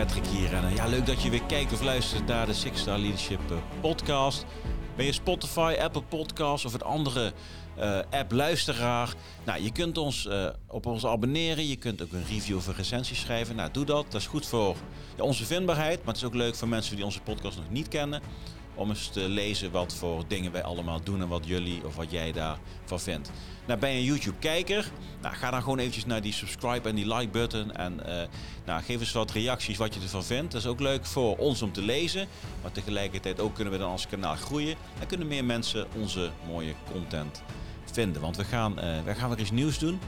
Patrick hier. En eh, ja, leuk dat je weer kijkt of luistert naar de Six Star Leadership eh, podcast. Ben je Spotify, Apple Podcasts of het andere eh, app luisteraar? Nou, je kunt ons op ons abonneren. Je kunt ook een review of een recensie schrijven. Nou, doe dat. Dat is goed voor onze vindbaarheid. Maar het is ook leuk voor mensen die onze podcast nog niet kennen. Om eens te lezen wat voor dingen wij allemaal doen en wat jullie of wat jij daarvan vindt. Nou, ben je een YouTube-kijker? Nou, ga dan gewoon eventjes naar die subscribe en die like-button. En uh, nou, geef eens wat reacties wat je ervan vindt. Dat is ook leuk voor ons om te lezen. Maar tegelijkertijd ook kunnen we dan als kanaal groeien. En kunnen meer mensen onze mooie content vinden. Want we gaan, uh, we gaan weer iets nieuws doen.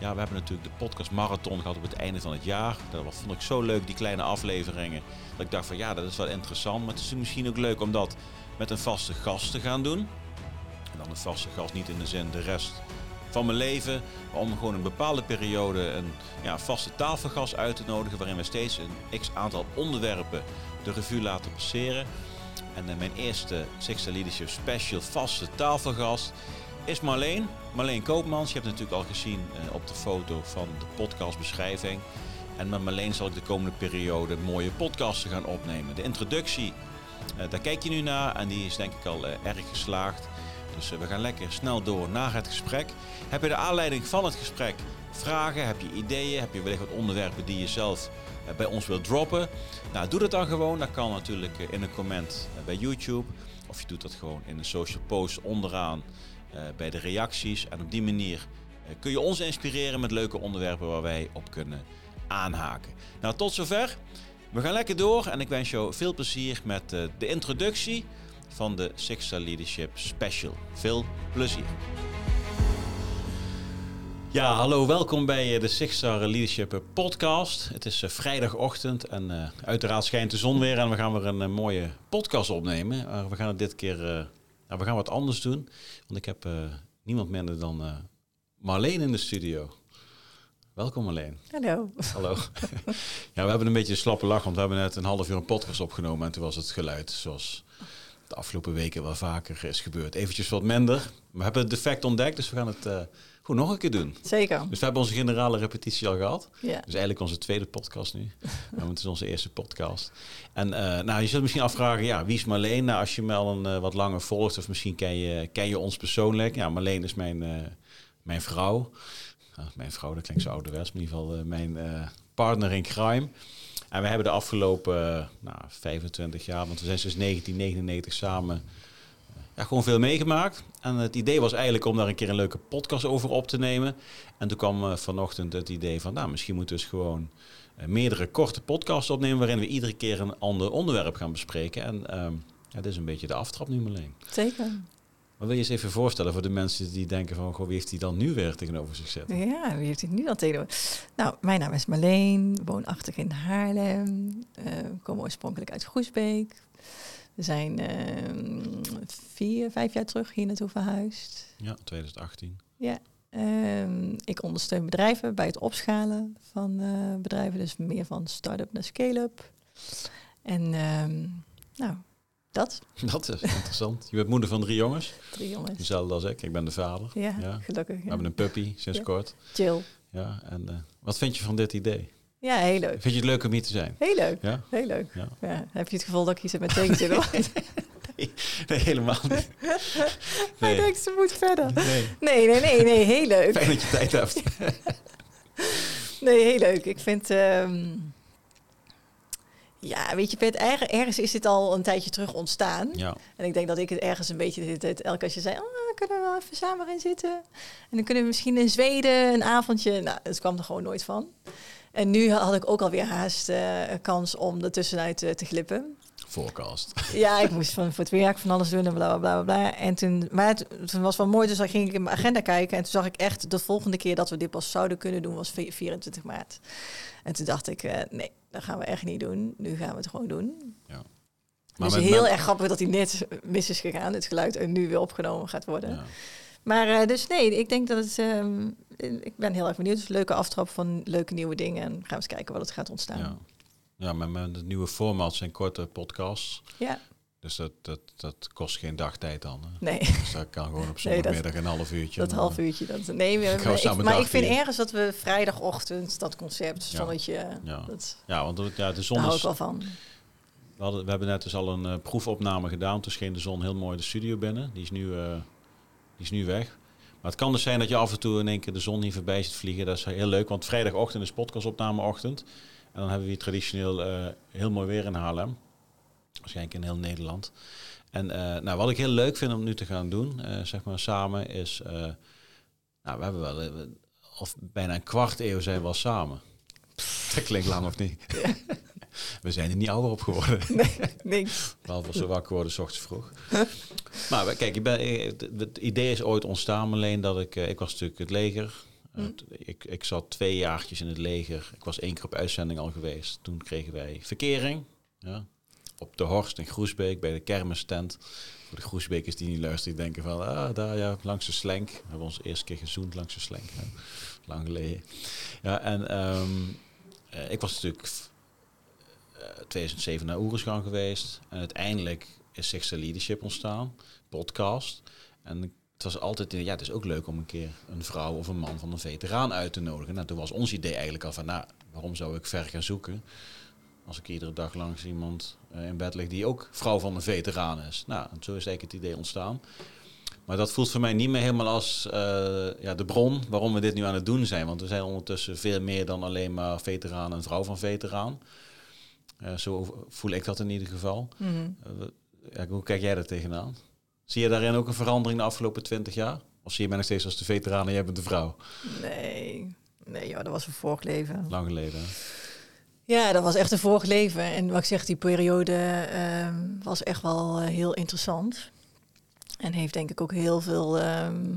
Ja, we hebben natuurlijk de podcast marathon gehad op het einde van het jaar. Dat vond ik zo leuk, die kleine afleveringen. Dat ik dacht van ja, dat is wel interessant. Maar het is misschien ook leuk om dat met een vaste gast te gaan doen. En dan een vaste gast niet in de zin de rest van mijn leven. Maar om gewoon een bepaalde periode een ja, vaste tafelgast uit te nodigen. Waarin we steeds een x aantal onderwerpen de revue laten passeren. En uh, mijn eerste Sixta Leadership Special vaste tafelgast is Marleen. Marleen Koopmans. Je hebt natuurlijk al gezien uh, op de foto van de podcastbeschrijving. En met Marleen zal ik de komende periode mooie podcasten gaan opnemen. De introductie, uh, daar kijk je nu naar en die is denk ik al erg geslaagd. Dus we gaan lekker snel door naar het gesprek. Heb je de aanleiding van het gesprek vragen? Heb je ideeën? Heb je wellicht wat onderwerpen die je zelf eh, bij ons wilt droppen? Nou, doe dat dan gewoon. Dat kan natuurlijk eh, in een comment eh, bij YouTube. Of je doet dat gewoon in een social post onderaan bij de reacties. En op die manier kun je ons inspireren met leuke onderwerpen waar wij op kunnen aanhaken. Nou, tot zover. We gaan lekker door en ik wens jou veel plezier met de introductie van de Six Star Leadership Special. Veel plezier. Ja, hallo, welkom bij eh, de Six Star Leadership Podcast. Het is eh, vrijdagochtend en uiteraard schijnt de zon weer en we gaan weer een mooie podcast opnemen. we gaan het dit keer, nou, we gaan wat anders doen, want ik heb niemand minder dan Marleen in de studio. Welkom Marleen. Hallo. Hallo. ja, we hebben een beetje een slappe lach, want we hebben net een half uur een podcast opgenomen en toen was het geluid zoals de afgelopen weken wel vaker is gebeurd. Eventjes wat minder. We hebben het defect ontdekt, dus we gaan het uh, gewoon nog een keer doen. Zeker. Dus we hebben onze generale repetitie al gehad. Ja. Dus eigenlijk onze tweede podcast nu. het is onze eerste podcast. En uh, nou, je zult misschien afvragen, ja, wie is Marleen? Nou, als je me al een uh, wat langer volgt, of misschien ken je, ken je ons persoonlijk. Ja, Marleen is mijn, mijn vrouw. Nou, mijn vrouw, dat klinkt zo ouderwets, maar in ieder geval mijn partner in crime. En we hebben de afgelopen nou, 25 jaar, want we zijn sinds 1999 samen, eh, ja, gewoon veel meegemaakt. En het idee was eigenlijk om daar een keer een leuke podcast over op te nemen. En toen kwam uh, vanochtend het idee van, nou, misschien moeten we dus gewoon uh, meerdere korte podcasts opnemen waarin we iedere keer een ander onderwerp gaan bespreken. En uh, ja, dit is een beetje de aftrap nu, alleen. Zeker. Maar wil je eens even voorstellen voor de mensen die denken van... Goh, wie heeft hij dan nu weer tegenover zich zitten? Ja, wie heeft hij nu dan tegenover? Nou, mijn naam is Marleen, woonachtig in Haarlem. Uh, kom oorspronkelijk uit Groesbeek. We zijn uh, vier, vijf jaar terug hier naartoe verhuisd. Ja, 2018. Ja, um, ik ondersteun bedrijven bij het opschalen van uh, bedrijven. Dus meer van start-up naar scale-up. En um, nou, dat. Dat is interessant. Je bent moeder van drie jongens. Drie jongens. Dezelfde als ik. Ik ben de vader. Ja, ja. gelukkig. Ja. We hebben een puppy sinds ja. kort. Chill. Ja, en uh, wat vind je van dit idee? Ja, heel leuk. Vind je het leuk om hier te zijn? Heel leuk. Ja? Heel leuk. Ja. ja. Heb je het gevoel dat ik hier zit met tegenzin? nee, nee, helemaal niet. Nee. Hij denkt, ze moet verder. Nee. nee, nee, nee, nee, heel leuk. Fijn dat je tijd hebt. nee, heel leuk. Ik vind... Um, ja, weet je, Pet, ergens is dit al een tijdje terug ontstaan. Ja. En ik denk dat ik het ergens een beetje dit, elke als je zei, oh, kunnen we wel even samen in zitten. En dan kunnen we misschien in Zweden een avondje. Nou, het kwam er gewoon nooit van. En nu had ik ook alweer haast uh, kans om er tussenuit uh, te glippen. Forecast. Ja, ik moest van, voor het werk van alles doen en bla bla bla bla. En toen, maar het, toen was wel mooi, dus dan ging ik in mijn agenda kijken. En toen zag ik echt de volgende keer dat we dit pas zouden kunnen doen, was 24 maart. En toen dacht ik, uh, nee, dat gaan we echt niet doen. Nu gaan we het gewoon doen. Ja. Maar dus heel erg grappig dat hij net mis is gegaan, het geluid, en nu weer opgenomen gaat worden. Ja. Maar uh, dus nee, ik denk dat het. Um, ik ben heel erg benieuwd. Dus leuke aftrap van leuke nieuwe dingen. En gaan we eens kijken wat het gaat ontstaan. Ja, ja met, met het nieuwe format zijn korte podcasts. Ja. Dus dat, dat, dat kost geen dagtijd dan. Hè? Nee, Dus dat kan gewoon op Nee, zondagmiddag een half uurtje. dat half eh, uurtje. Dat, nee, we- maar, ik, maar ik vind ergens dat we vrijdagochtend, dat concept, zonnetje, Ja. dat, Ja, want het- ja, de zon daar hou is... ik wel van. We, hadden, we hebben net dus al een eh, proefopname gedaan. Toen scheen de zon heel mooi de studio binnen. Die is, nu, eh, die is nu weg. Maar het kan dus zijn dat je af en toe in één keer de zon hier voorbij ziet vliegen. Dat is heel leuk, want vrijdagochtend is podcastopnameochtend. En dan hebben we hier traditioneel eh, heel mooi weer in Haarlem. Waarschijnlijk in heel Nederland. En eh, nou, wat ik heel leuk vind om nu te gaan doen, eh, zeg maar samen, is... nou, we hebben wel... of bijna een kwart eeuw zijn we al samen. Dat klinkt lang of niet? we zijn er niet ouder op geworden. Niks. Behalve als we wakker worden, s ochtends vroeg. Maar kijk, ik ben, eh, het, idee is ooit ontstaan, alleen dat ik... eh, Ik was natuurlijk het leger. T- ik, ik zat twee jaartjes in het leger. Ik was één keer op uitzending al geweest. Toen kregen wij verkering. Ja, op de Horst in Groesbeek, bij de kermistent. Voor de Groesbekers die niet luisteren, die denken van... Ah, daar ja, langs de slenk. We hebben ons eerste keer gezoend langs de slenk. Lang geleden. Ja, en ehm, eh, ik was natuurlijk eh, 2007 naar Oeruzgan geweest. En uiteindelijk is Sixter Leadership ontstaan, podcast. En het was altijd, ja, het is ook leuk om een keer een vrouw of een man van een veteraan uit te nodigen. Nou, toen was ons idee eigenlijk al van, nou, waarom zou ik ver gaan zoeken? Als ik iedere dag langs iemand eh, in bed lig die ook vrouw van een veteraan is. Nou, en zo is eigenlijk het idee ontstaan. Maar dat voelt voor mij niet meer helemaal als eh, ja, de bron waarom we dit nu aan het doen zijn. Want we zijn ondertussen veel meer dan alleen maar veteraan en vrouw van veteraan. Eh, zo voel ik dat in ieder geval. Mhm. Ja, hoe kijk jij daar tegenaan? Zie je daarin ook een verandering de afgelopen twintig jaar? Of zie je mij nog steeds als de veteraan en jij bent de vrouw? Nee, nee joh, dat was een vorig leven. Lang geleden. hè? Ja, dat was echt een vorig leven. En wat ik zeg, die periode ehm, was echt wel eh, heel interessant. En heeft denk ik ook heel veel ehm,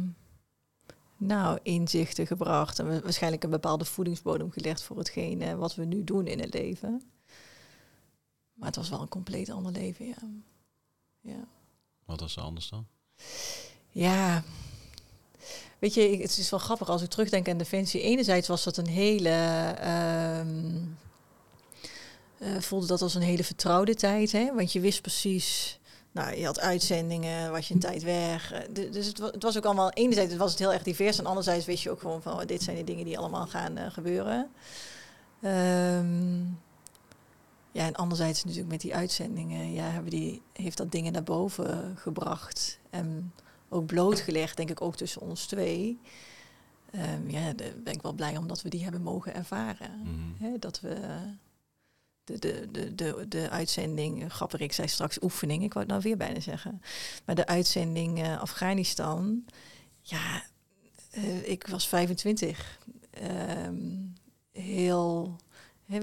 nou, inzichten gebracht. En wa- waarschijnlijk een bepaalde voedingsbodem gelegd voor hetgeen eh, wat we nu doen in het leven. Maar het was wel een compleet ander leven, ja. Ja. Wat was er anders dan? Ja. Weet je, het is wel grappig als ik terugdenk aan Defensie. Enerzijds was dat een hele. ehm, eh, voelde dat als een hele vertrouwde tijd, hè? Want je wist precies. Nou, je had uitzendingen, was je een tijd weg. eh, Dus het was, het was ook allemaal. Enerzijds was het heel erg divers, en anderzijds wist je ook gewoon van: oh, dit zijn de dingen die allemaal gaan eh, gebeuren. Ehm, ja, en anderzijds natuurlijk met die uitzendingen, ja, hebben die, heeft dat dingen naar boven gebracht. En ook blootgelegd, denk ik, ook tussen ons twee. Ehm, ja, daar ben ik wel blij omdat we die hebben mogen ervaren. Mhm. Dat we de, de, de, de, de uitzending, eh, grappig, ik zei straks oefening, ik wou het nou weer bijna zeggen. Maar de uitzending eh, Afghanistan, ja, eh, ik was 25. Ehm, heel, hè,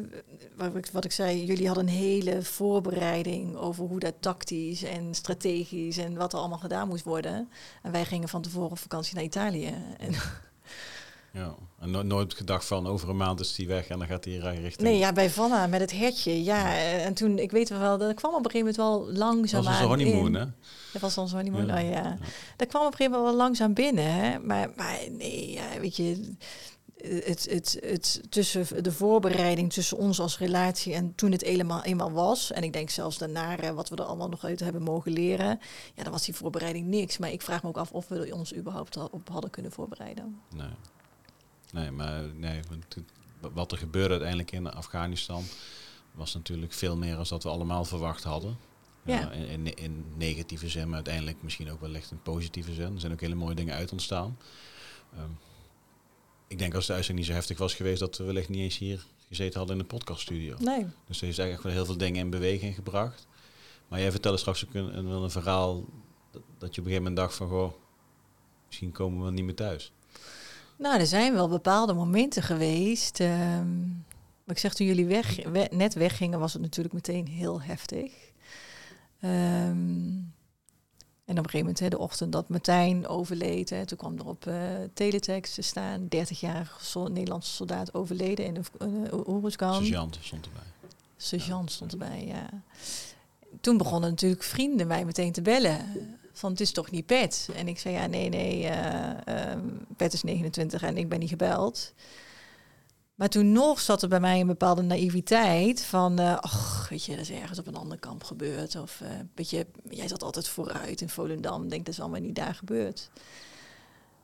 wat, ik, wat ik zei, jullie hadden een hele voorbereiding over hoe dat tactisch en strategisch en wat er allemaal gedaan moest worden. En wij gingen van tevoren op vakantie naar Italië. En, Ja. En no- nooit gedacht van over een maand is die weg en dan gaat hij richting... nee, ja, bij Vanna met het hertje. Ja, en toen, ik weet wel, dat kwam op een gegeven moment wel langzaam dat was onze honeymoon, hè? Dat was ons honeymoon, Ja. ja. Oh, ja. Dat kwam op een gegeven moment wel langzaam binnen, hè. Maar, maar nee, ja, weet je... Het, het, het, tussen de voorbereiding tussen ons als relatie en toen het eenmaal, eenmaal was... en ik denk zelfs daarna, eh, wat we er allemaal nog uit hebben mogen leren... ja, dan was die voorbereiding niks. Maar ik vraag me ook af of we ons überhaupt op hadden kunnen voorbereiden. Nee. Nee, maar nee, wat er gebeurde uiteindelijk in Afghanistan was natuurlijk veel meer dan dat we allemaal verwacht hadden. Ja. in, in, in negatieve zin, maar uiteindelijk misschien ook wellicht in positieve zin. Er zijn ook hele mooie dingen uit ontstaan. Ehm, ik denk als de uitzending niet zo heftig was geweest, dat we wellicht niet eens hier gezeten hadden in de podcaststudio. Nee. Dus er is eigenlijk wel heel veel dingen in beweging gebracht. Maar jij vertelde straks ook een, een, wel een verhaal dat, dat je op een gegeven moment dacht van, goh, misschien komen we niet meer thuis. Nou, er zijn wel bepaalde momenten geweest. ehm, maar ik zeg, toen jullie weg, we- net weggingen, was het natuurlijk meteen heel heftig. Ehm, en op een gegeven moment, hè, de ochtend dat Martijn overleed, hè, toen kwam er op eh teletext te staan, 30-jarige sol- Nederlandse soldaat overleden in de uh, Oeruzgan. Sergeant stond erbij. Sergeant stond erbij, ja. Toen begonnen natuurlijk vrienden mij meteen te bellen. Van, het is toch niet Pet? En ik zei, ja, nee, nee, eh, ehm, Pet is 29 en ik ben niet gebeld. Maar toen nog zat er bij mij een bepaalde naïviteit van, eh ach, weet je, dat is ergens op een ander kamp gebeurd. Of, eh weet je, jij zat altijd vooruit in Volendam. Denk, dat is allemaal niet daar gebeurd.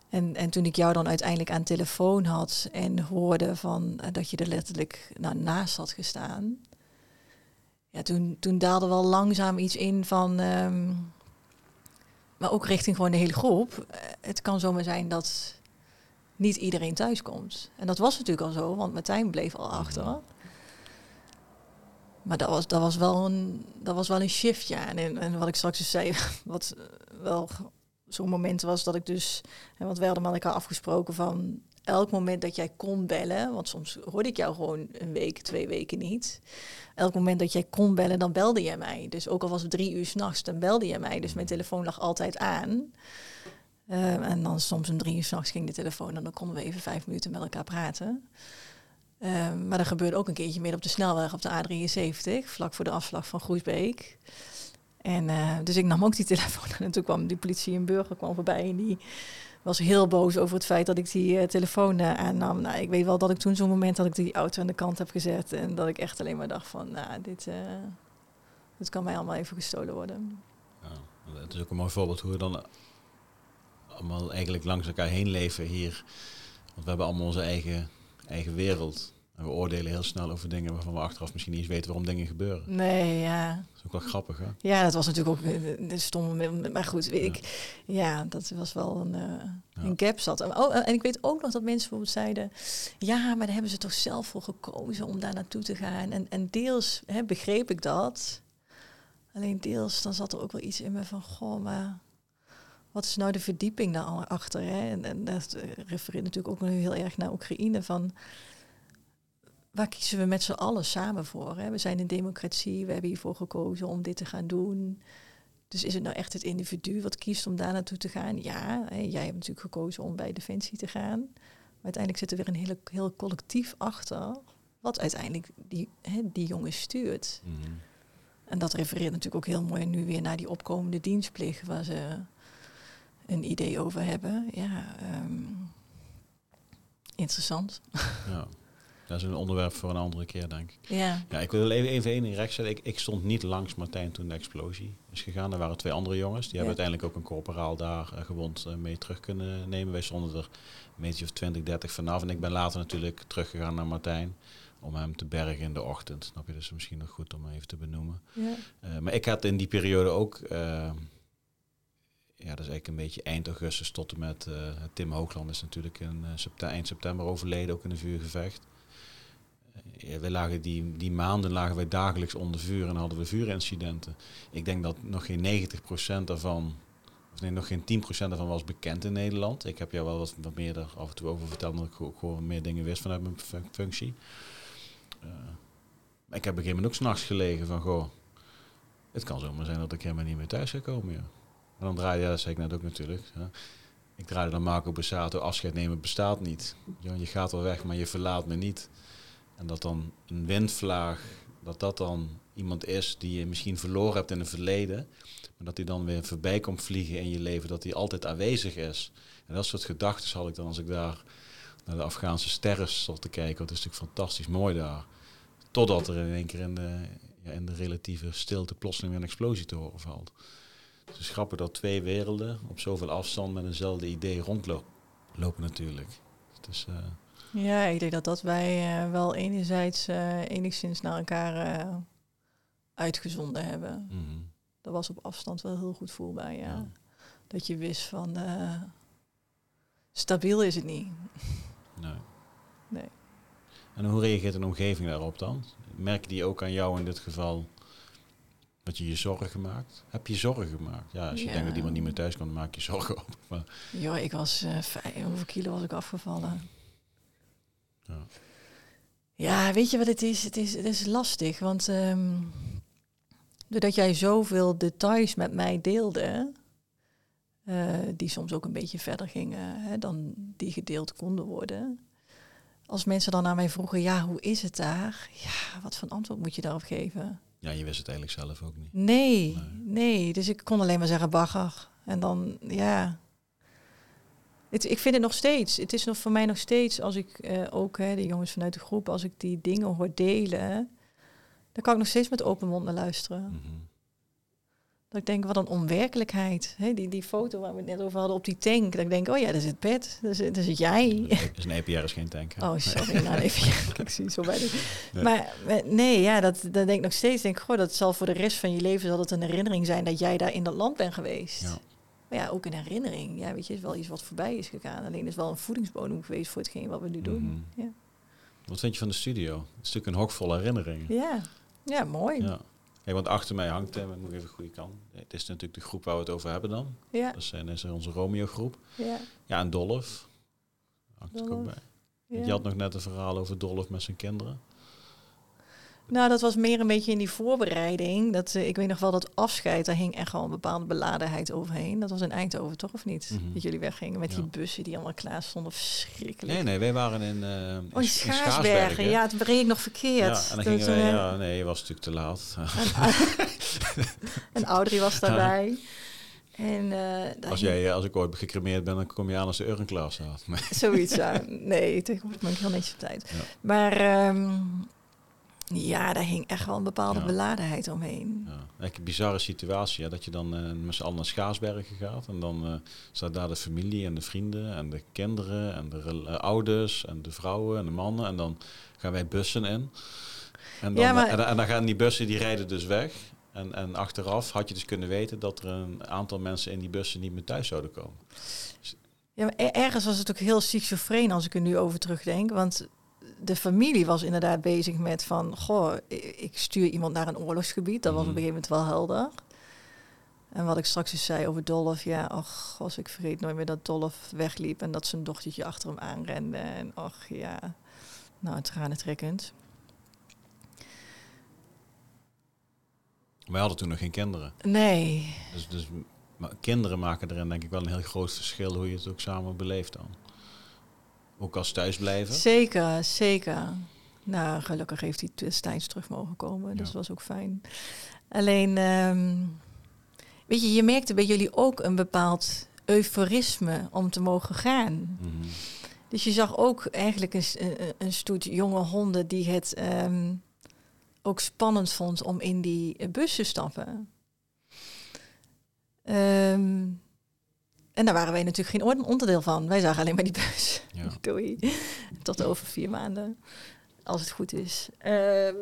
En, en toen ik jou dan uiteindelijk aan telefoon had en hoorde van eh, dat je er letterlijk nou, naast had gestaan. Ja, toen, toen daalde wel langzaam iets in van, ehm, maar ook richting gewoon de hele groep. Het kan zomaar zijn dat niet iedereen thuis komt. En dat was natuurlijk al zo, want Martijn bleef al achter. Maar dat was, dat was, wel, een, dat was wel een shift, ja. En, en, wat ik straks dus zei, wat eh, wel zo'n moment was dat ik dus... Want wij hadden met elkaar afgesproken van... elk moment dat jij kon bellen... want soms hoorde ik jou gewoon een week, twee weken niet... elk moment dat jij kon bellen, dan belde jij mij. Dus ook al was het drie uur s'nachts, dan belde jij mij. Dus mijn telefoon lag altijd aan... Uh, en dan soms om drie uur s'nachts ging de telefoon en dan konden we even vijf minuten met elkaar praten. Uh, maar dat gebeurde ook een keertje meer op de snelweg op de A73, vlak voor de afslag van Groesbeek. En uh, dus ik nam ook die telefoon en toen kwam die politie in Burger kwam voorbij en die was heel boos over het feit dat ik die uh, telefoon aannam. Nou, ik weet wel dat ik toen zo'n moment dat ik die auto aan de kant heb gezet en dat ik echt alleen maar dacht van, nou, dit, dit kan mij allemaal even gestolen worden. Ja, het is ook een mooi voorbeeld hoe we dan allemaal eigenlijk langs elkaar heen leven hier. Want we hebben allemaal onze eigen, eigen wereld. En we oordelen heel snel over dingen waarvan we achteraf misschien niet eens weten waarom dingen gebeuren. Nee, ja. Dat is ook wel grappig, hè? Ja, dat was natuurlijk ook een stomme... Maar goed, weet ja. ik... Ja, dat was wel een, uh, ja. een gap zat. Oh, en ik weet ook nog dat mensen bijvoorbeeld zeiden... Ja, maar daar hebben ze toch zelf voor gekozen om daar naartoe te gaan. En, en deels hè, begreep ik dat. Alleen deels, dan zat er ook wel iets in me van... Goh, maar wat is nou de verdieping daarachter? Hè? En, en dat refereert natuurlijk ook nu heel erg naar Oekraïne. Van waar kiezen we met z'n allen samen voor? Hè? We zijn een democratie, we hebben hiervoor gekozen om dit te gaan doen. Dus is het nou echt het individu wat kiest om daar naartoe te gaan? Ja, hè, jij hebt natuurlijk gekozen om bij Defensie te gaan. Maar uiteindelijk zit er weer een hele, heel collectief achter, wat uiteindelijk die, hè, die jongen stuurt. Mm -hmm. En dat refereert natuurlijk ook heel mooi nu weer naar die opkomende dienstplicht, waar ze een idee over hebben. Ja, um, interessant. Ja. Dat is een onderwerp voor een andere keer, denk ik. Ja. Ja, ik wil even even één ding recht zetten. Ik, ik stond niet langs Martijn toen de explosie is gegaan. Er waren twee andere jongens. Die ja. hebben uiteindelijk ook een corporaal daar uh, gewond uh, mee terug kunnen nemen. Wij stonden er een beetje of 20, 30 vanaf. En ik ben later natuurlijk teruggegaan naar Martijn. Om hem te bergen in de ochtend. Snap je? Dus misschien nog goed om even te benoemen. Ja. Uh, maar ik had in die periode ook ja, dat is eigenlijk een beetje eind augustus tot en met uh, Tim Hoogland is natuurlijk in september, eind september overleden, ook in een vuurgevecht. Uh, lagen die, die maanden lagen wij dagelijks onder vuur en hadden we vuurincidenten. Ik denk dat nog geen 90% daarvan, of nee, nog geen 10% daarvan was bekend in Nederland. Ik heb jou wel wat, wat meer er af en toe over verteld, omdat ik gewoon meer dingen wist vanuit mijn functie. maar ik heb op een gegeven moment ook s'nachts gelegen van, goh, het kan zomaar zijn dat ik helemaal niet meer thuis ga komen. En dan draaide, ja, dat zei ik net ook natuurlijk. Ik draaide dan Marco Bassato, afscheid nemen bestaat niet. Je gaat wel weg, maar je verlaat me niet. En dat dan een windvlaag, dat dat dan iemand is die je misschien verloren hebt in het verleden. Maar dat hij dan weer voorbij komt vliegen in je leven, dat hij altijd aanwezig is. En dat soort gedachten had ik dan als ik daar naar de Afghaanse sterren zat te kijken. Dat is natuurlijk fantastisch mooi daar. Totdat er in één keer in de, ja, in de relatieve stilte plotseling weer een explosie te horen valt. Het is grappig dat twee werelden op zoveel afstand met eenzelfde idee rondlopen natuurlijk. Dus, uh... Ja, ik denk dat dat wij uh, wel enerzijds uh, enigszins naar elkaar uitgezonden hebben. Mm -hmm. Dat was op afstand wel heel goed voelbaar, ja. ja. Dat je wist van, stabiel is het niet. Nee. nee. En hoe reageert een omgeving daarop dan? Merk die ook aan jou in dit geval dat je je zorgen maakt? Heb je zorgen gemaakt? Ja, als je Ja. denkt dat iemand niet meer thuis kan, dan maak je zorgen op. Maar, Ja, ik was eh, vijf, hoeveel kilo was ik afgevallen? ja. Ja, weet je wat het is? Het is, het is lastig, want ehm, doordat jij zoveel details met mij deelde, eh, die soms ook een beetje verder gingen hè, dan die gedeeld konden worden. Als mensen dan naar mij vroegen, ja, hoe is het daar? Ja, wat voor antwoord moet je daarop geven? Ja, je wist het eigenlijk zelf ook niet. Nee, Nee. nee. Dus ik kon alleen maar zeggen bagger. En dan, ja. Het, ik vind het nog steeds. Het is nog voor mij nog steeds, als ik eh, ook hè, de jongens vanuit de groep, als ik die dingen hoor delen, dan kan ik nog steeds met open mond naar luisteren. Mhm. Dat ik denk, wat een onwerkelijkheid. Die, die foto waar we het net over hadden op die tank. Dat ik denk, oh ja, dat is het pet. Dat is, dat is het jij. Dus een EPR is geen tank. hè? Oh, sorry. nou, even, ik zie zo bij de... Nee. Maar nee, ja, dat, dat denk ik nog steeds. Denk, goh, dat zal voor de rest van je leven zal het een herinnering zijn dat jij daar in dat land bent geweest. Ja. Maar ja, ook een herinnering. Ja, weet je, is wel iets wat voorbij is gegaan. Alleen is wel een voedingsbodem geweest voor hetgeen wat we nu doen. Mhm. Ja. Wat vind je van de studio? Het is natuurlijk een hok vol herinneringen. Ja. ja, mooi. Ja. Kijk, want achter mij hangt, eh, moet ik even goede kan. Het is natuurlijk de groep waar we het over hebben dan. Ja, Dat zijn, is onze Romeo groep. ja, Ja, en Dolf. Hangt er ook bij. ja. Je had nog net een verhaal over Dolf met zijn kinderen. Nou, dat was meer een beetje in die voorbereiding. Dat, eh, ik weet nog wel dat afscheid, daar hing echt wel een bepaalde beladenheid overheen. Dat was in Eindhoven, toch of niet? Mhm. Dat jullie weggingen met Ja. die bussen die allemaal klaar stonden. Verschrikkelijk. Nee, nee, wij waren in, eh Oh, in Schaarsbergen. Ja, het reed ik nog verkeerd. Ja, en dan gingen wij, eh, ja, nee, je was natuurlijk te laat. En Audrey was daarbij. En Als, jij, als ik ooit gecremeerd ben, dan kom je aan als de staat. Maar, Zoiets, ja. Nee, tegenwoordig ben ik heel netjes op tijd. Ja. Maar ehm, ja, daar hing echt wel een bepaalde Ja. beladenheid omheen. ja. Eigenlijk een bizarre situatie, hè, dat je dan eh, met z'n allen naar Schaarsbergen gaat. En dan eh, staat daar de familie en de vrienden en de kinderen en de eh, ouders en de vrouwen en de mannen. En dan gaan wij bussen in. En dan, Ja, maar- en, dan- en dan gaan die bussen, die rijden dus weg. En, en achteraf had je dus kunnen weten dat er een aantal mensen in die bussen niet meer thuis zouden komen. Ja, maar er- ergens was het ook heel schizofreen als ik er nu over terugdenk. Want de familie was inderdaad bezig met van... Goh, ik stuur iemand naar een oorlogsgebied. Dat was op een Mhm. gegeven moment wel helder. En wat ik straks dus zei over Dolph. Ja, ach, als ik vergeet nooit meer dat Dolph wegliep... en dat zijn dochtertje achter hem aanrende. En ach, ja, nou, tranentrekkend. Wij hadden toen nog geen kinderen. Nee, Dus, dus maar kinderen maken erin denk ik wel een heel groot verschil hoe je het ook samen beleeft dan. Ook als thuisblijven. zeker, zeker. Nou, gelukkig heeft hij destijds terug mogen komen. Dus dat was ook fijn. Alleen, ehm, weet je, je merkte bij jullie ook een bepaald euforisme om te mogen gaan. Mhm. Dus je zag ook eigenlijk een, een, stoet jonge honden die het ehm, ook spannend vond om in die bus te stappen. Ehm, en daar waren wij natuurlijk geen on- onderdeel van. Wij zagen alleen maar die bus. Ja. Doei. Tot over vier maanden. Als het goed is. Ehm,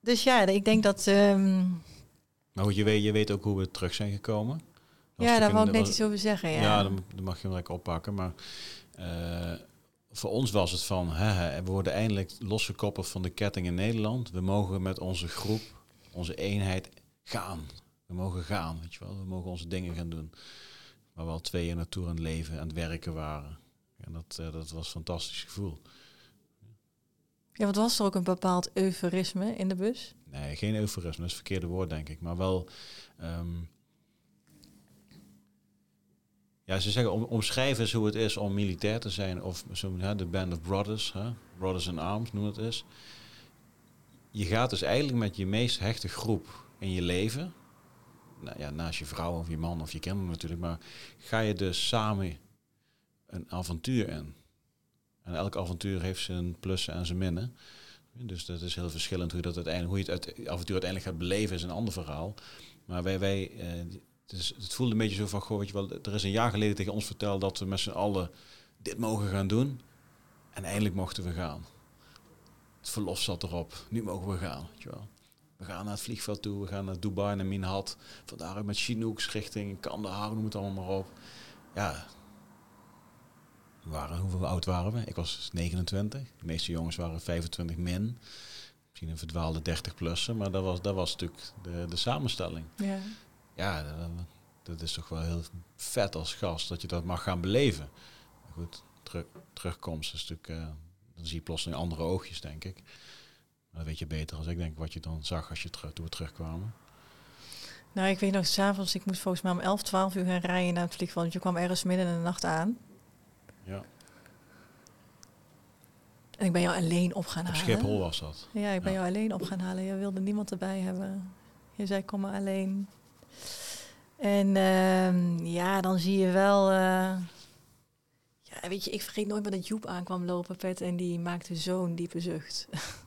dus ja, ik denk dat... ehm, Maar goed, je weet, je weet ook hoe we terug zijn gekomen. Dat ja, daar wou ik net iets over zeggen. Ja, Ja, dan, dan mag je hem lekker oppakken. Maar eh, voor ons was het van, we worden eindelijk losgekoppeld van de ketting in Nederland. We mogen met onze groep, onze eenheid gaan. We mogen gaan, weet je wel. We mogen onze dingen gaan doen. Waar we al twee jaar naartoe aan het leven, aan het werken waren. En dat, eh, dat was een fantastisch gevoel. ja, want was er ook een bepaald euforisme in de bus? Nee, geen euforisme, dat is het verkeerde woord, denk ik. Maar wel. ehm, ja, ze zeggen om, omschrijven eens hoe het is om militair te zijn. Of zo, hè, de Band of Brothers, hè, Brothers in Arms noem het eens. Je gaat dus eigenlijk met je meest hechte groep in je leven. Nou ja, naast je vrouw of je man of je kinderen natuurlijk. Maar ga je dus samen een avontuur in. En elk avontuur heeft zijn plussen en zijn minnen. Dus dat is heel verschillend hoe, dat uiteindelijk, hoe je het avontuur uiteindelijk gaat beleven, is een ander verhaal. Maar wij, eh, het voelde een beetje zo van, goh, weet je wel, er is een jaar geleden tegen ons verteld dat we met z'n allen dit mogen gaan doen. En eindelijk mochten we gaan. Het verlof zat erop. Nu mogen we gaan. Weet je wel. We gaan naar het vliegveld toe. We gaan naar Dubai, naar Minhat. Van daaruit met Chinooks richting Kandahar, noem het allemaal maar op. Ja. We waren, hoeveel oud waren we? Ik was 29. De meeste jongens waren 25 min. Misschien een verdwaalde 30-plussen. Maar dat was, dat was natuurlijk de, de samenstelling. Ja. Ja, dat, dat is toch wel heel vet als gast dat je dat mag gaan beleven. Maar goed, terug, terugkomst is natuurlijk, eh, dan zie je plotseling andere oogjes, denk ik. Dat weet je beter als ik denk wat je dan zag als je terug, toen we terugkwamen. Nou, ik weet nog, s'avonds, ik moest volgens mij om 11, 12 uur gaan rijden naar het vliegveld. Want je kwam ergens midden in de nacht aan. Ja. En ik ben jou alleen op gaan Op halen. Schiphol was dat. Ja, ik ben Ja. jou alleen op gaan halen. Je wilde niemand erbij hebben. Je zei, kom maar alleen. En ehm, ja, dan zie je wel... eh, ja, weet je, ik vergeet nooit meer dat Joep aankwam lopen, Pet. En die maakte zo'n diepe zucht.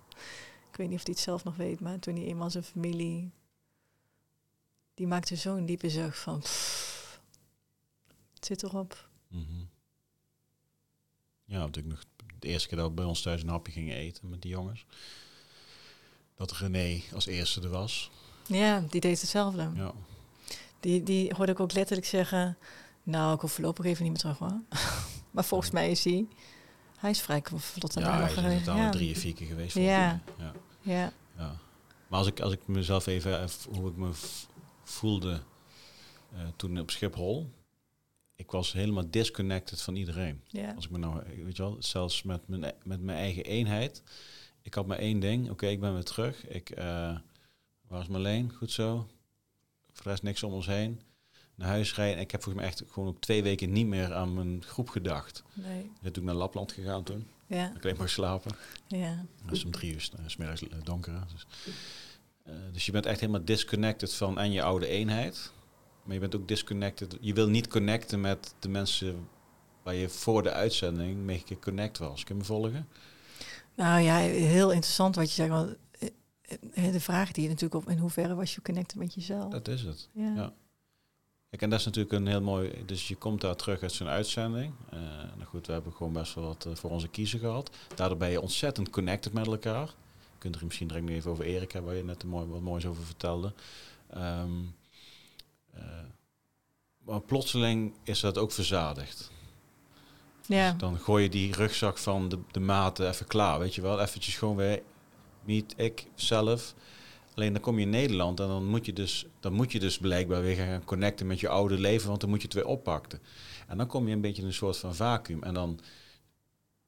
ik weet niet of hij het zelf nog weet, maar toen hij eenmaal zijn familie... Die maakte zo'n diepe zucht van... pff, het zit erop. Mhm. Ja, natuurlijk nog de eerste keer dat we bij ons thuis een hapje gingen eten met die jongens. Dat René als eerste er was. Ja, die deed hetzelfde. Ja. Die, die hoorde ik ook letterlijk zeggen... Nou, ik hoef voorlopig even niet meer terug, hoor. maar volgens mij is hij... Hij is vrij vlot aan Ja, de hij is inderdaad Ja. drie of vier keer geweest. Ja. ja. Ja. Ja. Maar als ik, als ik mezelf even, even hoe ik me voelde eh, toen op Schiphol. Ik was helemaal disconnected van iedereen. Ja. Als ik me nou, weet je wel, zelfs met mijn, met mijn eigen eenheid. Ik had maar één ding. Oké, ik ben weer terug. Ik, eh waar is Marleen? Goed zo. Voor de rest niks om ons heen. Naar huis rijden. En ik heb volgens mij echt gewoon ook twee weken niet meer aan mijn groep gedacht. Nee. Ik ben toen naar Lapland gegaan toen. Ja. Ik alleen maar slapen. Ja. Het is om drie uur, eh, 's middags eh, donker. Dus, eh, dus je bent echt helemaal disconnected van en je oude eenheid. Maar je bent ook disconnected. Je wil niet connecten met de mensen waar je voor de uitzending mee geconnect was. Kun je me volgen? Nou ja, heel interessant wat je zegt. Want eh, de vraag die je natuurlijk op... In hoeverre was je connected met jezelf? Dat is het. ja. ja. Kijk, en dat is natuurlijk een heel mooi... Dus je komt daar terug uit zo'n uitzending. Eh nou goed, we hebben gewoon best wel wat eh, voor onze kiezer gehad. Daardoor ben je ontzettend connected met elkaar. Je kunt er misschien direct even over Erik hebben, waar je net een mooi, wat moois over vertelde. Ehm, eh, maar plotseling is dat ook verzadigd. ja. Dus dan gooi je die rugzak van de, de maten even klaar, weet je wel. Eventjes gewoon weer, niet ik zelf. Alleen dan kom je in Nederland en dan moet je dus, dan moet je dus blijkbaar weer gaan connecten met je oude leven, want dan moet je het weer oppakken. En dan kom je een beetje in een soort van vacuüm. En dan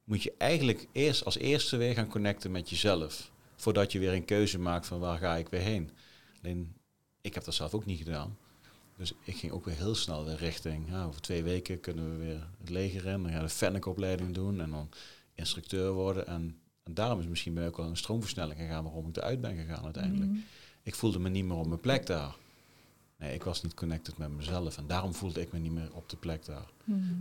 moet je eigenlijk eerst als eerste weer gaan connecten met jezelf. Voordat je weer een keuze maakt van waar ga ik weer heen. Alleen, ik heb dat zelf ook niet gedaan. Dus ik ging ook weer heel snel weer richting, ja, over twee weken kunnen we weer het leger in. Dan gaan we de Fennec-opleiding doen en dan instructeur worden. En, en daarom is misschien bij mij ook wel een stroomversnelling gegaan waarom ik eruit ben gegaan uiteindelijk. Mhm. Ik voelde me niet meer op mijn plek daar. Nee, ik was niet connected met mezelf en daarom voelde ik me niet meer op de plek daar. Mhm.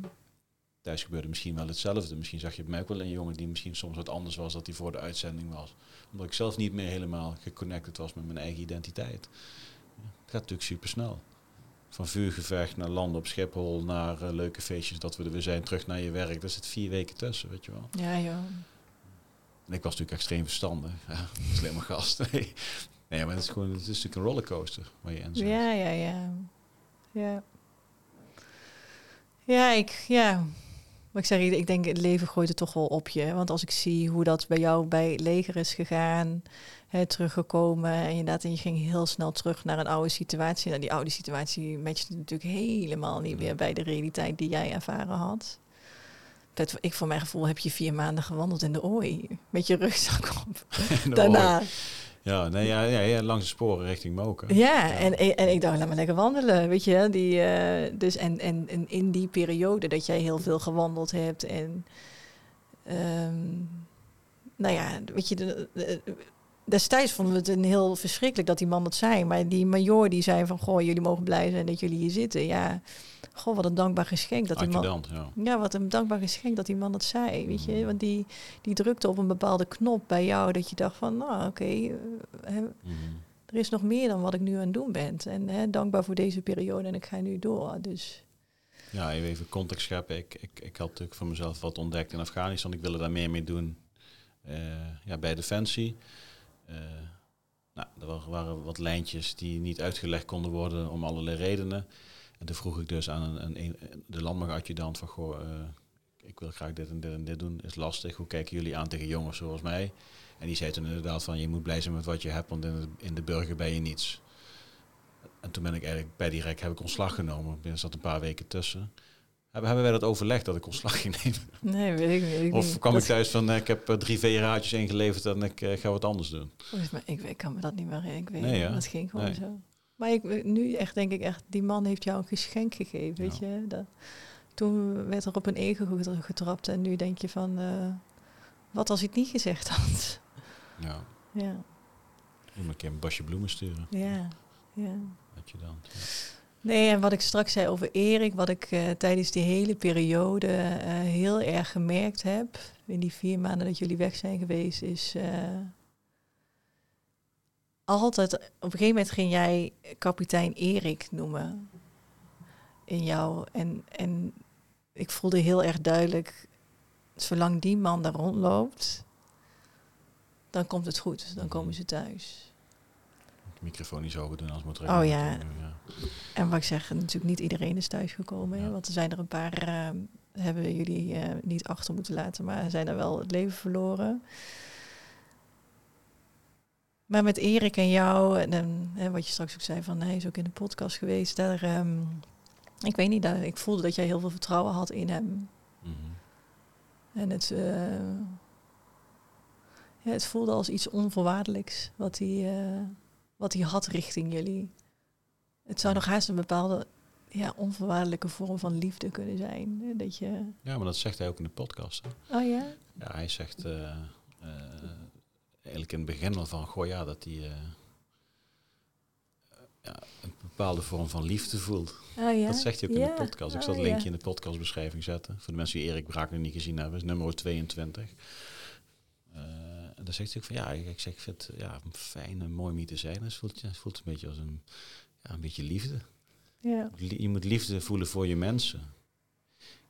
Thuis gebeurde misschien wel hetzelfde. Misschien zag je bij mij ook wel een jongen die misschien soms wat anders was dan hij voor de uitzending was. Omdat ik zelf niet meer helemaal geconnected was met mijn eigen identiteit. Ja, het gaat natuurlijk super snel. Van vuurgevecht naar landen op Schiphol, naar eh, leuke feestjes, dat we er weer zijn, terug naar je werk. Daar zit vier weken tussen, weet je wel. Ja, joh. En ik was natuurlijk extreem verstandig. Ja, maar gast. Nee. nee, maar het is gewoon, het is natuurlijk een rollercoaster waar je in zit. Ja, ja, ja. Ja. Ja, ik, ja. Maar ik zeg, ik ik denk, het leven gooit het toch wel op je. Want als ik zie hoe dat bij jou bij leger is gegaan, hè, teruggekomen. En inderdaad, en je ging heel snel terug naar een oude situatie. Nou, die oude situatie matchte natuurlijk helemaal niet meer bij de realiteit die jij ervaren had. Pet, ik voor mijn gevoel heb je vier maanden gewandeld in de ooi. Met je rugzak op. Daarna. Ja, nee, ja, ja, ja, langs de sporen richting Moken. Ja, En, en ik dacht, laat maar lekker wandelen, weet je. Die, eh, dus en, en, en in die periode dat jij heel veel gewandeld hebt en... ehm, nou ja, weet je, de, de- destijds vonden we het een heel verschrikkelijk dat die man dat zei. Maar die major die zei van, goh, jullie mogen blij zijn dat jullie hier zitten. Ja, goh, wat een dankbaar geschenk dat die man... Ja. Ja, wat een dankbaar geschenk dat die man dat zei, weet je. Mhm. Want die, die drukte op een bepaalde knop bij jou dat je dacht van, nou oké, eh, Mhm. er is nog meer dan wat ik nu aan het doen ben. En hè, dankbaar voor deze periode en ik ga nu door. Dus Ja, even context scheppen. Ik, ik, ik had natuurlijk voor mezelf wat ontdekt in Afghanistan. Ik wilde daar meer mee doen eh, ja, bij Defensie. Eh, nou, er wa- waren wat lijntjes die niet uitgelegd konden worden om allerlei redenen. En toen vroeg ik dus aan een, een, de landmachadjudant van... Goh, eh, ik wil graag dit en dit en dit doen. Is lastig. Hoe kijken jullie aan tegen jongens zoals mij? En die zei toen inderdaad van... Je moet blij zijn met wat je hebt, want in de, in de burger ben je niets. En toen ben ik eigenlijk bij direct heb ik ontslag genomen. Er zat een paar weken tussen. Hebben, hebben wij dat overlegd dat ik ontslag ging nemen? nee, weet ik niet. Weet ik Of kwam ik thuis van eh, ik heb eh, drie VRA'tjes ingeleverd en ik eh, ga wat anders doen? Volgens mij, ik, ik kan me dat niet meer. Ik weet Nee, niet, ja. dat ging gewoon Nee. zo. Maar ik, nu echt denk ik echt, die man heeft jou een geschenk gegeven, weet je. Dat, toen werd er op een ego get- getrapt en nu denk je van, wat als ik het niet gezegd had? Ja, ja, moet me een keer een basje bloemen sturen. ja, ja. Adjudant. Ja. Nee, en wat ik straks zei over Erik, wat ik uh, tijdens die hele periode uh, heel erg gemerkt heb, in die vier maanden dat jullie weg zijn geweest, is uh, altijd, op een gegeven moment ging jij kapitein Erik noemen in jou. En, en ik voelde heel erg duidelijk, zolang die man daar rondloopt, dan komt het goed. Dan komen ze thuis. Microfoon niet zo doen als moet Oh ja. ja. En wat ik zeg, natuurlijk niet iedereen is thuisgekomen. Ja. Want er zijn er een paar, uh, hebben jullie uh, niet achter moeten laten, maar zijn er wel het leven verloren. Maar met Erik en jou, en, en wat je straks ook zei van hij is ook in de podcast geweest, daar, um, ik weet niet, daar, ik voelde dat jij heel veel vertrouwen had in hem. Mm -hmm. En het, uh, ja, het voelde als iets onvoorwaardelijks wat hij, wat hij had richting jullie. Het zou nog haast een bepaalde ja, onvoorwaardelijke vorm van liefde kunnen zijn. Dat je... Ja, maar dat zegt hij ook in de podcast. Hè? Oh ja? Ja, hij zegt uh, eigenlijk in het begin al van, goh ja, dat hij uh, ja, een bepaalde vorm van liefde voelt. Oh, ja? Dat zegt hij ook in de podcast. Ik zal het linkje in de podcastbeschrijving zetten. Voor de mensen die Erik Braak nog niet gezien hebben, is nummer 22. Dan zegt hij ook van, ja, ik, zeg, ik vind het ja, fijn en mooi om hier te zijn. Het voelt, het voelt een beetje als een, ja, een beetje liefde. Ja. Je moet liefde voelen voor je mensen.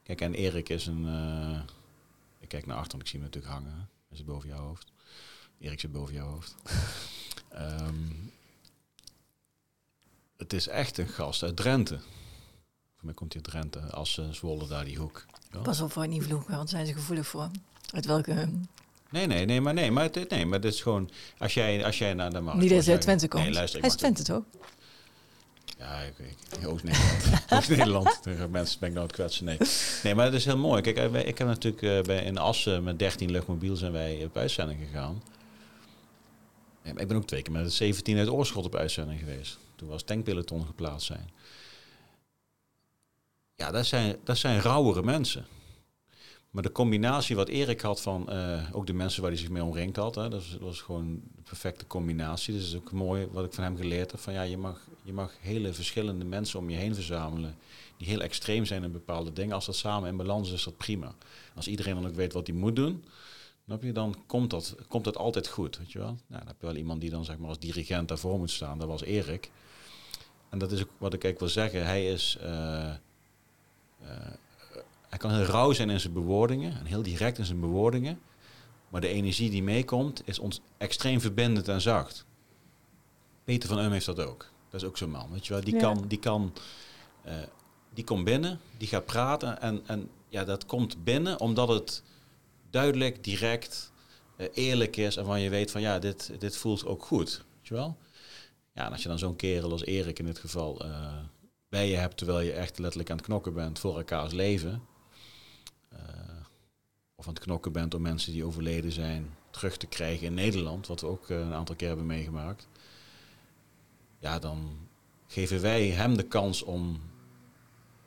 Kijk, en Erik is een... Uh, ik kijk naar achter en ik zie hem natuurlijk hangen. Hij zit boven jouw hoofd. Erik zit boven jouw hoofd. um, het is echt een gast uit Drenthe. Voor mij komt hij uit Drenthe, als uh, Zwolle daar die hoek. Ja? Pas op voor niet vloeken, want zijn ze gevoelig voor. Uit welke... Nee, nee, nee, maar nee, maar het, nee, maar het is gewoon als jij, als jij naar de markt. Niet dat hij uit Twente komt. Nee, luister, hij is Twente toch? Ja, ik, ik, Oost-Nederland. Oost-Nederland. mensen ben ik het kwetsen. Nee. nee, maar het is heel mooi. Kijk, ik heb natuurlijk uh, bij, in Assen met 13 luchtmobiel zijn wij op uitzending gegaan. Ja, ik ben ook twee keer met 17 uit Oorschot op uitzending geweest. Toen was tankpeloton geplaatst zijn. Ja, dat zijn, dat zijn rauwere mensen. Maar de combinatie wat Erik had van uh, ook de mensen waar hij zich mee omringd had, hè, dat, was, gewoon de perfecte combinatie. Dus dat is ook mooi wat ik van hem geleerd heb. Van ja, je mag, je mag hele verschillende mensen om je heen verzamelen. Die heel extreem zijn in bepaalde dingen. Als dat samen in balans is, is dat prima. Als iedereen dan ook weet wat hij moet doen, je, dan komt dat, komt dat altijd goed. Weet je wel? Nou, dan heb je wel iemand die dan zeg maar als dirigent daarvoor moet staan. Dat was Erik. En dat is ook wat ik eigenlijk wil zeggen. Hij is. Uh, uh, hij kan heel rauw zijn in zijn bewoordingen en heel direct in zijn bewoordingen. Maar de energie die meekomt is ons extreem verbindend en zacht. Peter van Eum heeft dat ook. Dat is ook zo'n man. Weet je wel? Die, ja. kan, die, kan, uh, die komt binnen, die gaat praten. En, en ja, dat komt binnen omdat het duidelijk, direct, uh, eerlijk is. En van je weet van ja, dit, dit voelt ook goed. Weet je wel? Ja, en als je dan zo'n kerel als Erik in dit geval uh, bij je hebt, terwijl je echt letterlijk aan het knokken bent voor elkaars leven. Uh, of aan het knokken bent om mensen die overleden zijn terug te krijgen in Nederland, wat we ook uh, een aantal keer hebben meegemaakt. Ja, dan geven wij hem de kans om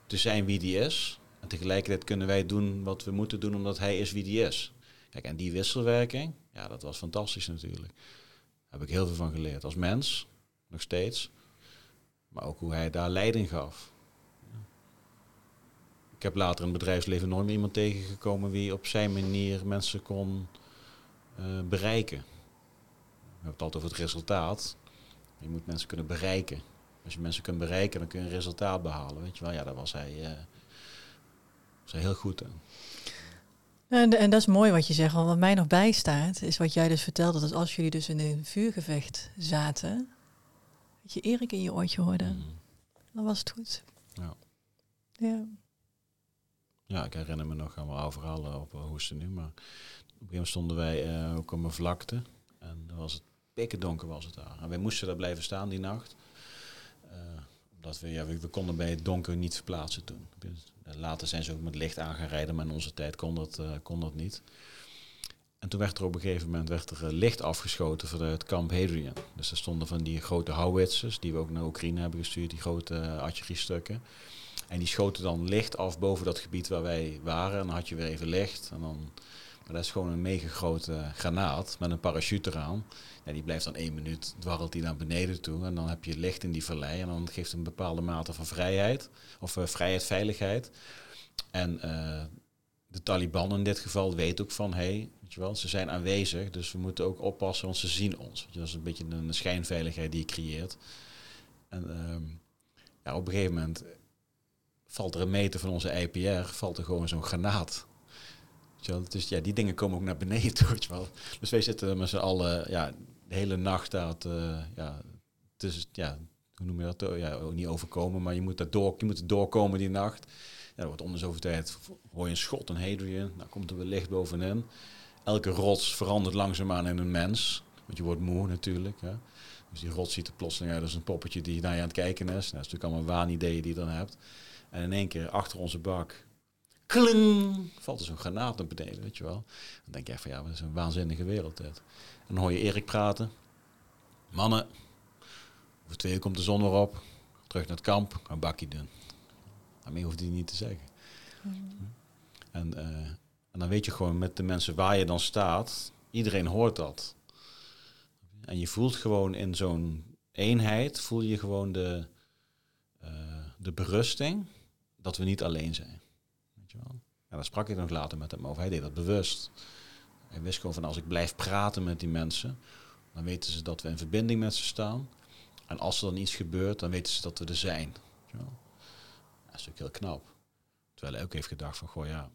te zijn wie die is. En tegelijkertijd kunnen wij doen wat we moeten doen omdat hij is wie die is. Kijk, en die wisselwerking, ja, dat was fantastisch natuurlijk. Daar heb ik heel veel van geleerd. Als mens, nog steeds. Maar ook hoe hij daar leiding gaf. Ik heb later in het bedrijfsleven nooit meer iemand tegengekomen wie op zijn manier mensen kon uh, bereiken. We hebben het altijd over het resultaat. Je moet mensen kunnen bereiken. Als je mensen kunt bereiken, dan kun je een resultaat behalen. Weet je wel, ja, daar was hij, uh, was hij heel goed aan. En, en, dat is mooi wat je zegt. Want wat mij nog bijstaat, is wat jij dus vertelde. Dat als jullie dus in een vuurgevecht zaten, dat je Erik in je oortje hoorde. Mm. Dan was het goed. Ja. Ja. Ja, ik herinner me nog allemaal oude verhalen op Hoesten nu. Maar op een gegeven moment stonden wij uh, ook op een vlakte. En dan was het pikken donker was het daar. En wij moesten daar blijven staan die nacht. Omdat we, ja, we, konden bij het donker niet verplaatsen toen. Later zijn ze ook met licht aan gaan rijden, maar in onze tijd kon dat, kon dat niet. En toen werd er op een gegeven moment werd er, licht afgeschoten vanuit kamp Hadrian. Dus er stonden van die grote howitzers, die we ook naar Oekraïne hebben gestuurd, die grote artilleriestukken. En die schoten dan licht af boven dat gebied waar wij waren. En dan had je weer even licht. En dan Maar dat is gewoon een mega grote granaat met een parachute eraan. Ja, die blijft dan één minuut, dwarrelt die naar beneden toe. En dan heb je licht in die vallei. En dan geeft het een bepaalde mate van vrijheid. Of uh, vrijheid, veiligheid. En uh, de Taliban in dit geval weet ook van... Hey, ze zijn aanwezig, dus we moeten ook oppassen, want ze zien ons. Dat is een beetje een schijnveiligheid die je creëert. En uh, ja, op een gegeven moment valt er een meter van onze IPR, valt er gewoon zo'n granaat. Dus ja, die dingen komen ook naar beneden. Weet wel. Dus wij zitten met z'n allen ja, de hele nacht daar te, ja, tussen, ja, hoe noem je dat? Ja, niet overkomen, maar je moet, dat door, je moet doorkomen die nacht. Ja, wordt onder zoveel tijd, hoor je een schot, een Hadrian, dan komt er weer licht bovenin. Elke rots verandert langzaamaan in een mens, want je wordt moe natuurlijk. Dus die rots ziet er plotseling uit als een poppetje die naar je aan het kijken is. Nou, dat is natuurlijk allemaal waanideeën die je dan hebt. En in één keer achter onze bak, kling, valt er zo'n granaat naar beneden, weet je wel. Dan denk je echt van ja, wat is een waanzinnige wereld dit. En dan hoor je Erik praten. Mannen, over twee uur komt de zon weer op. Terug naar het kamp, een bakje doen. Daarmee hoeft hij niet te zeggen. En, uh, en dan weet je gewoon met de mensen waar je dan staat, iedereen hoort dat. En je voelt gewoon in zo'n eenheid, voel je gewoon de, uh, de berusting dat we niet alleen zijn. Weet je wel? Daar sprak ik nog later met hem over. Hij deed dat bewust. Hij wist gewoon van als ik blijf praten met die mensen, dan weten ze dat we in verbinding met ze staan. En als er dan iets gebeurt, dan weten ze dat we er zijn. Weet je? Dat is natuurlijk heel knap. Terwijl hij ook heeft gedacht van, goh ja,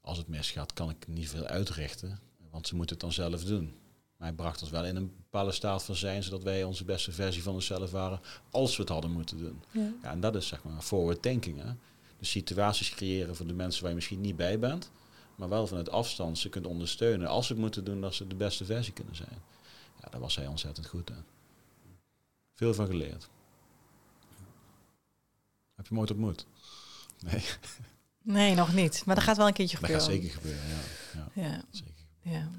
als het misgaat kan ik niet veel uitrichten, want ze moeten het dan zelf doen. Maar hij bracht ons wel in een bepaalde staat van zijn, zodat wij onze beste versie van onszelf waren, als we het hadden moeten doen. Ja, ja en dat is zeg maar forward thinking. Hè? De situaties creëren voor de mensen waar je misschien niet bij bent, maar wel vanuit afstand ze kunt ondersteunen als ze het moeten doen, dat ze de beste versie kunnen zijn. Ja, daar was hij ontzettend goed in. Veel van geleerd. Heb je hem ooit ontmoet? Nee. Nee, nog niet. Maar dat gaat wel een keertje gebeuren. Dat gaat zeker gebeuren, ja. Ja, ja. Zeker. ja.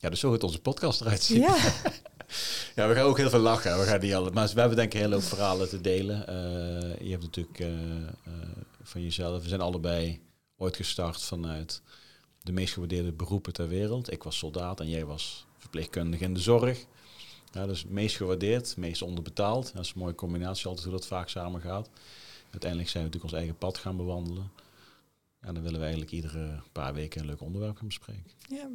Ja dus zo gaat onze podcast eruit zien. Ja. ja, we gaan ook heel veel lachen. We gaan niet alle, maar we hebben denk ik heel veel verhalen te delen. Uh, je hebt natuurlijk uh, uh, van jezelf. We zijn allebei ooit gestart vanuit de meest gewaardeerde beroepen ter wereld. Ik was soldaat en jij was verpleegkundige in de zorg. Ja, dus meest gewaardeerd, meest onderbetaald. Dat is een mooie combinatie altijd hoe dat vaak samen gaat. Uiteindelijk zijn we natuurlijk ons eigen pad gaan bewandelen. Ja, dan willen we eigenlijk iedere paar weken een leuk onderwerp gaan bespreken. Ja.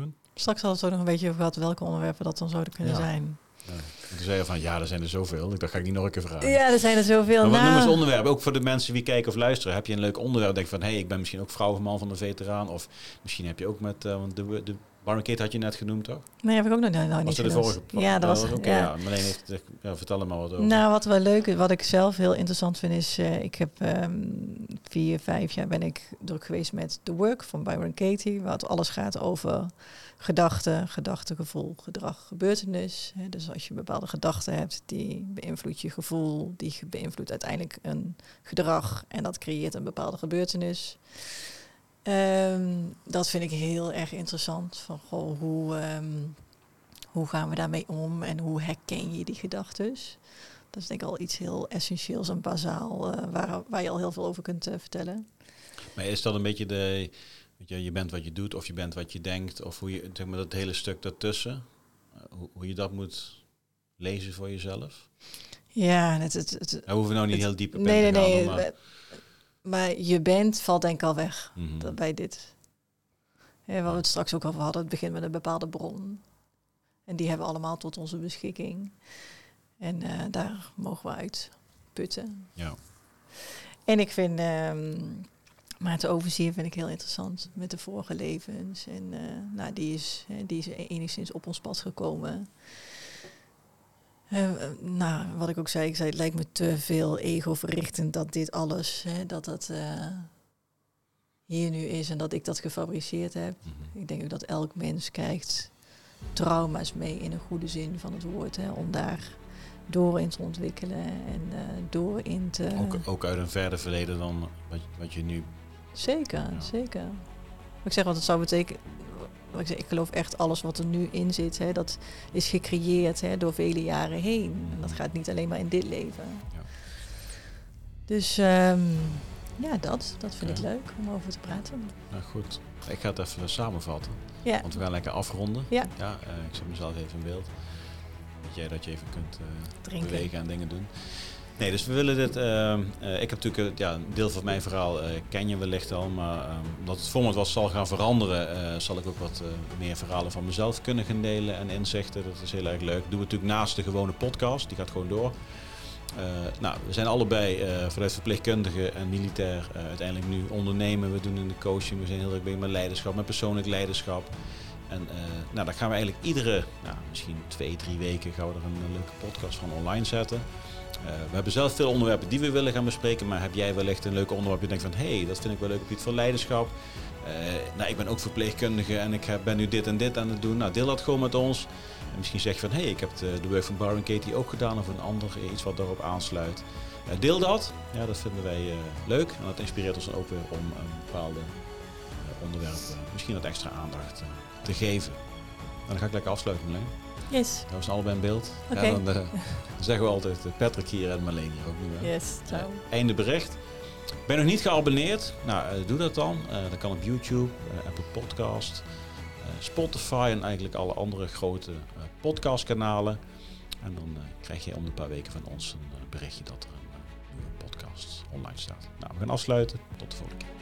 Doen? Straks hadden we het ook nog een beetje over gehad welke onderwerpen dat dan zouden kunnen Ja. zijn. Ja. En toen zei je van, ja, er zijn er zoveel. Ik dacht, ga ik niet nog een keer vragen. Ja, er zijn er zoveel. Maar wat Nou, noemen ze onderwerpen? Ook voor de mensen die kijken of luisteren. Heb je een leuk onderwerp? Denk van, hé, hey, ik ben misschien ook vrouw of man van de veteraan. Of misschien heb je ook met, eh, want de, de barricade had je net genoemd, toch? Nee, heb ik ook nog nou, niet was de vorige? Ja, dat was... Oké, ja. ja. Marleen heeft, gezegd, ja, vertel er maar wat over. Nou, wat wel leuk is, wat ik zelf heel interessant vind, is... eh, ik heb ehm, vier, vijf jaar ben ik druk geweest met The Work van Byron Katie. Het alles gaat over gedachten, gedachtegevoel, gedrag, gebeurtenis. Dus als je bepaalde gedachten hebt, die beïnvloedt je gevoel. Die beïnvloedt uiteindelijk een gedrag. En dat creëert een bepaalde gebeurtenis. Ehm, dat vind ik heel erg interessant. Van, goh, hoe, ehm, hoe gaan we daarmee om en hoe herken je die gedachten? Dat is denk ik al iets heel essentieels en bazaal, eh, waar, waar je al heel veel over kunt eh, vertellen. Maar is dat een beetje de... Weet je, je bent wat je doet of je bent wat je denkt. Of hoe je, zeg maar, dat hele stuk daartussen. eh, Hoe, hoe je dat moet lezen voor jezelf. Ja, het, het, het, Daar hoeven we nou niet het- heel diep in nee, te nee, gaan, nee. maar- we- Maar je bent valt denk ik al weg Mhm. dat- bij dit. Ja, waar we het straks ook over hadden, het begint met een bepaalde bron. En die hebben we allemaal tot onze beschikking. En eh, daar mogen we uit putten. Ja. En ik vind ehm Maarten Overzier vind ik heel interessant met de vorige levens. En eh, nou, die, is, die is enigszins op ons pad gekomen. Eh, eh, nou, wat ik ook zei, ik zei, het lijkt me te veel ego-verrichtend dat dit alles, hè, dat dat eh, hier nu is en dat ik dat gefabriceerd heb. Mhm. Ik denk ook dat elk mens krijgt trauma's mee in een goede zin van het woord, hè, om daar door in te ontwikkelen en eh, door in te... Ook, ook uit een verder verleden dan wat, wat je nu... Zeker, Ja. zeker. Wat ik zeg, wat het zou betekenen. Wat Ik, zeg, ik geloof echt alles wat er nu in zit, hè, dat is gecreëerd hè, door vele jaren heen. En dat gaat niet alleen maar in dit leven. Ja. Dus ehm, Ja, dat. Dat vind ik leuk om over te praten. Nou goed, ik ga het even samenvatten. Ja. Want we gaan lekker afronden. Ja. ja eh, ik zet mezelf even in beeld. Dat jij dat je even kunt Drinken. bewegen en dingen doen. Nee, dus we willen dit. ehm, eh, ik heb natuurlijk ja, een deel van mijn verhaal eh, ken je wellicht al, maar ehm, omdat het format was zal gaan veranderen, eh, zal ik ook wat meer verhalen van mezelf kunnen gaan delen en inzichten. Dat is heel erg leuk. Doen we natuurlijk naast de gewone podcast, die gaat gewoon door. Nou, we zijn allebei eh, vanuit verpleegkundige en militair uiteindelijk nu ondernemen. We doen in de coaching, we zijn heel erg bezig met leiderschap, met persoonlijk leiderschap. En eh, nou, daar gaan we eigenlijk iedere, nou, misschien twee, drie weken gaan we er een, leuke podcast van online zetten. Eh, we hebben zelf veel onderwerpen die we willen gaan bespreken, maar heb jij wellicht een leuk onderwerp? Je denkt van, hé, hey, dat vind ik wel leuk op gebied van leiderschap. Eh, nou, ik ben ook verpleegkundige en ik ben nu dit en dit aan het doen. Nou, deel dat gewoon met ons. En misschien zeg je van, hé, hey, ik heb de, de work van Bar Katie ook gedaan of een ander, iets wat daarop aansluit. Deel dat. Ja, dat vinden wij leuk. En dat inspireert ons dan ook weer om een bepaalde onderwerpen misschien wat extra aandacht te geven. Nou, dan ga ik lekker afsluiten, Marleen. Yes. Dat was zijn allebei in beeld. Okay. Ja, dan, eh, zeggen we altijd eh, Patrick hier en Marleen hier ook nu. Yes, eh, ciao. einde bericht. Ben nog niet geabonneerd? Nou, doe dat dan. Uh, dat kan op YouTube, Apple Podcast, Spotify en eigenlijk alle andere grote podcastkanalen. En dan krijg je om een paar weken van ons een berichtje dat er een nieuwe podcast online staat. Nou, we gaan afsluiten. Tot de volgende keer.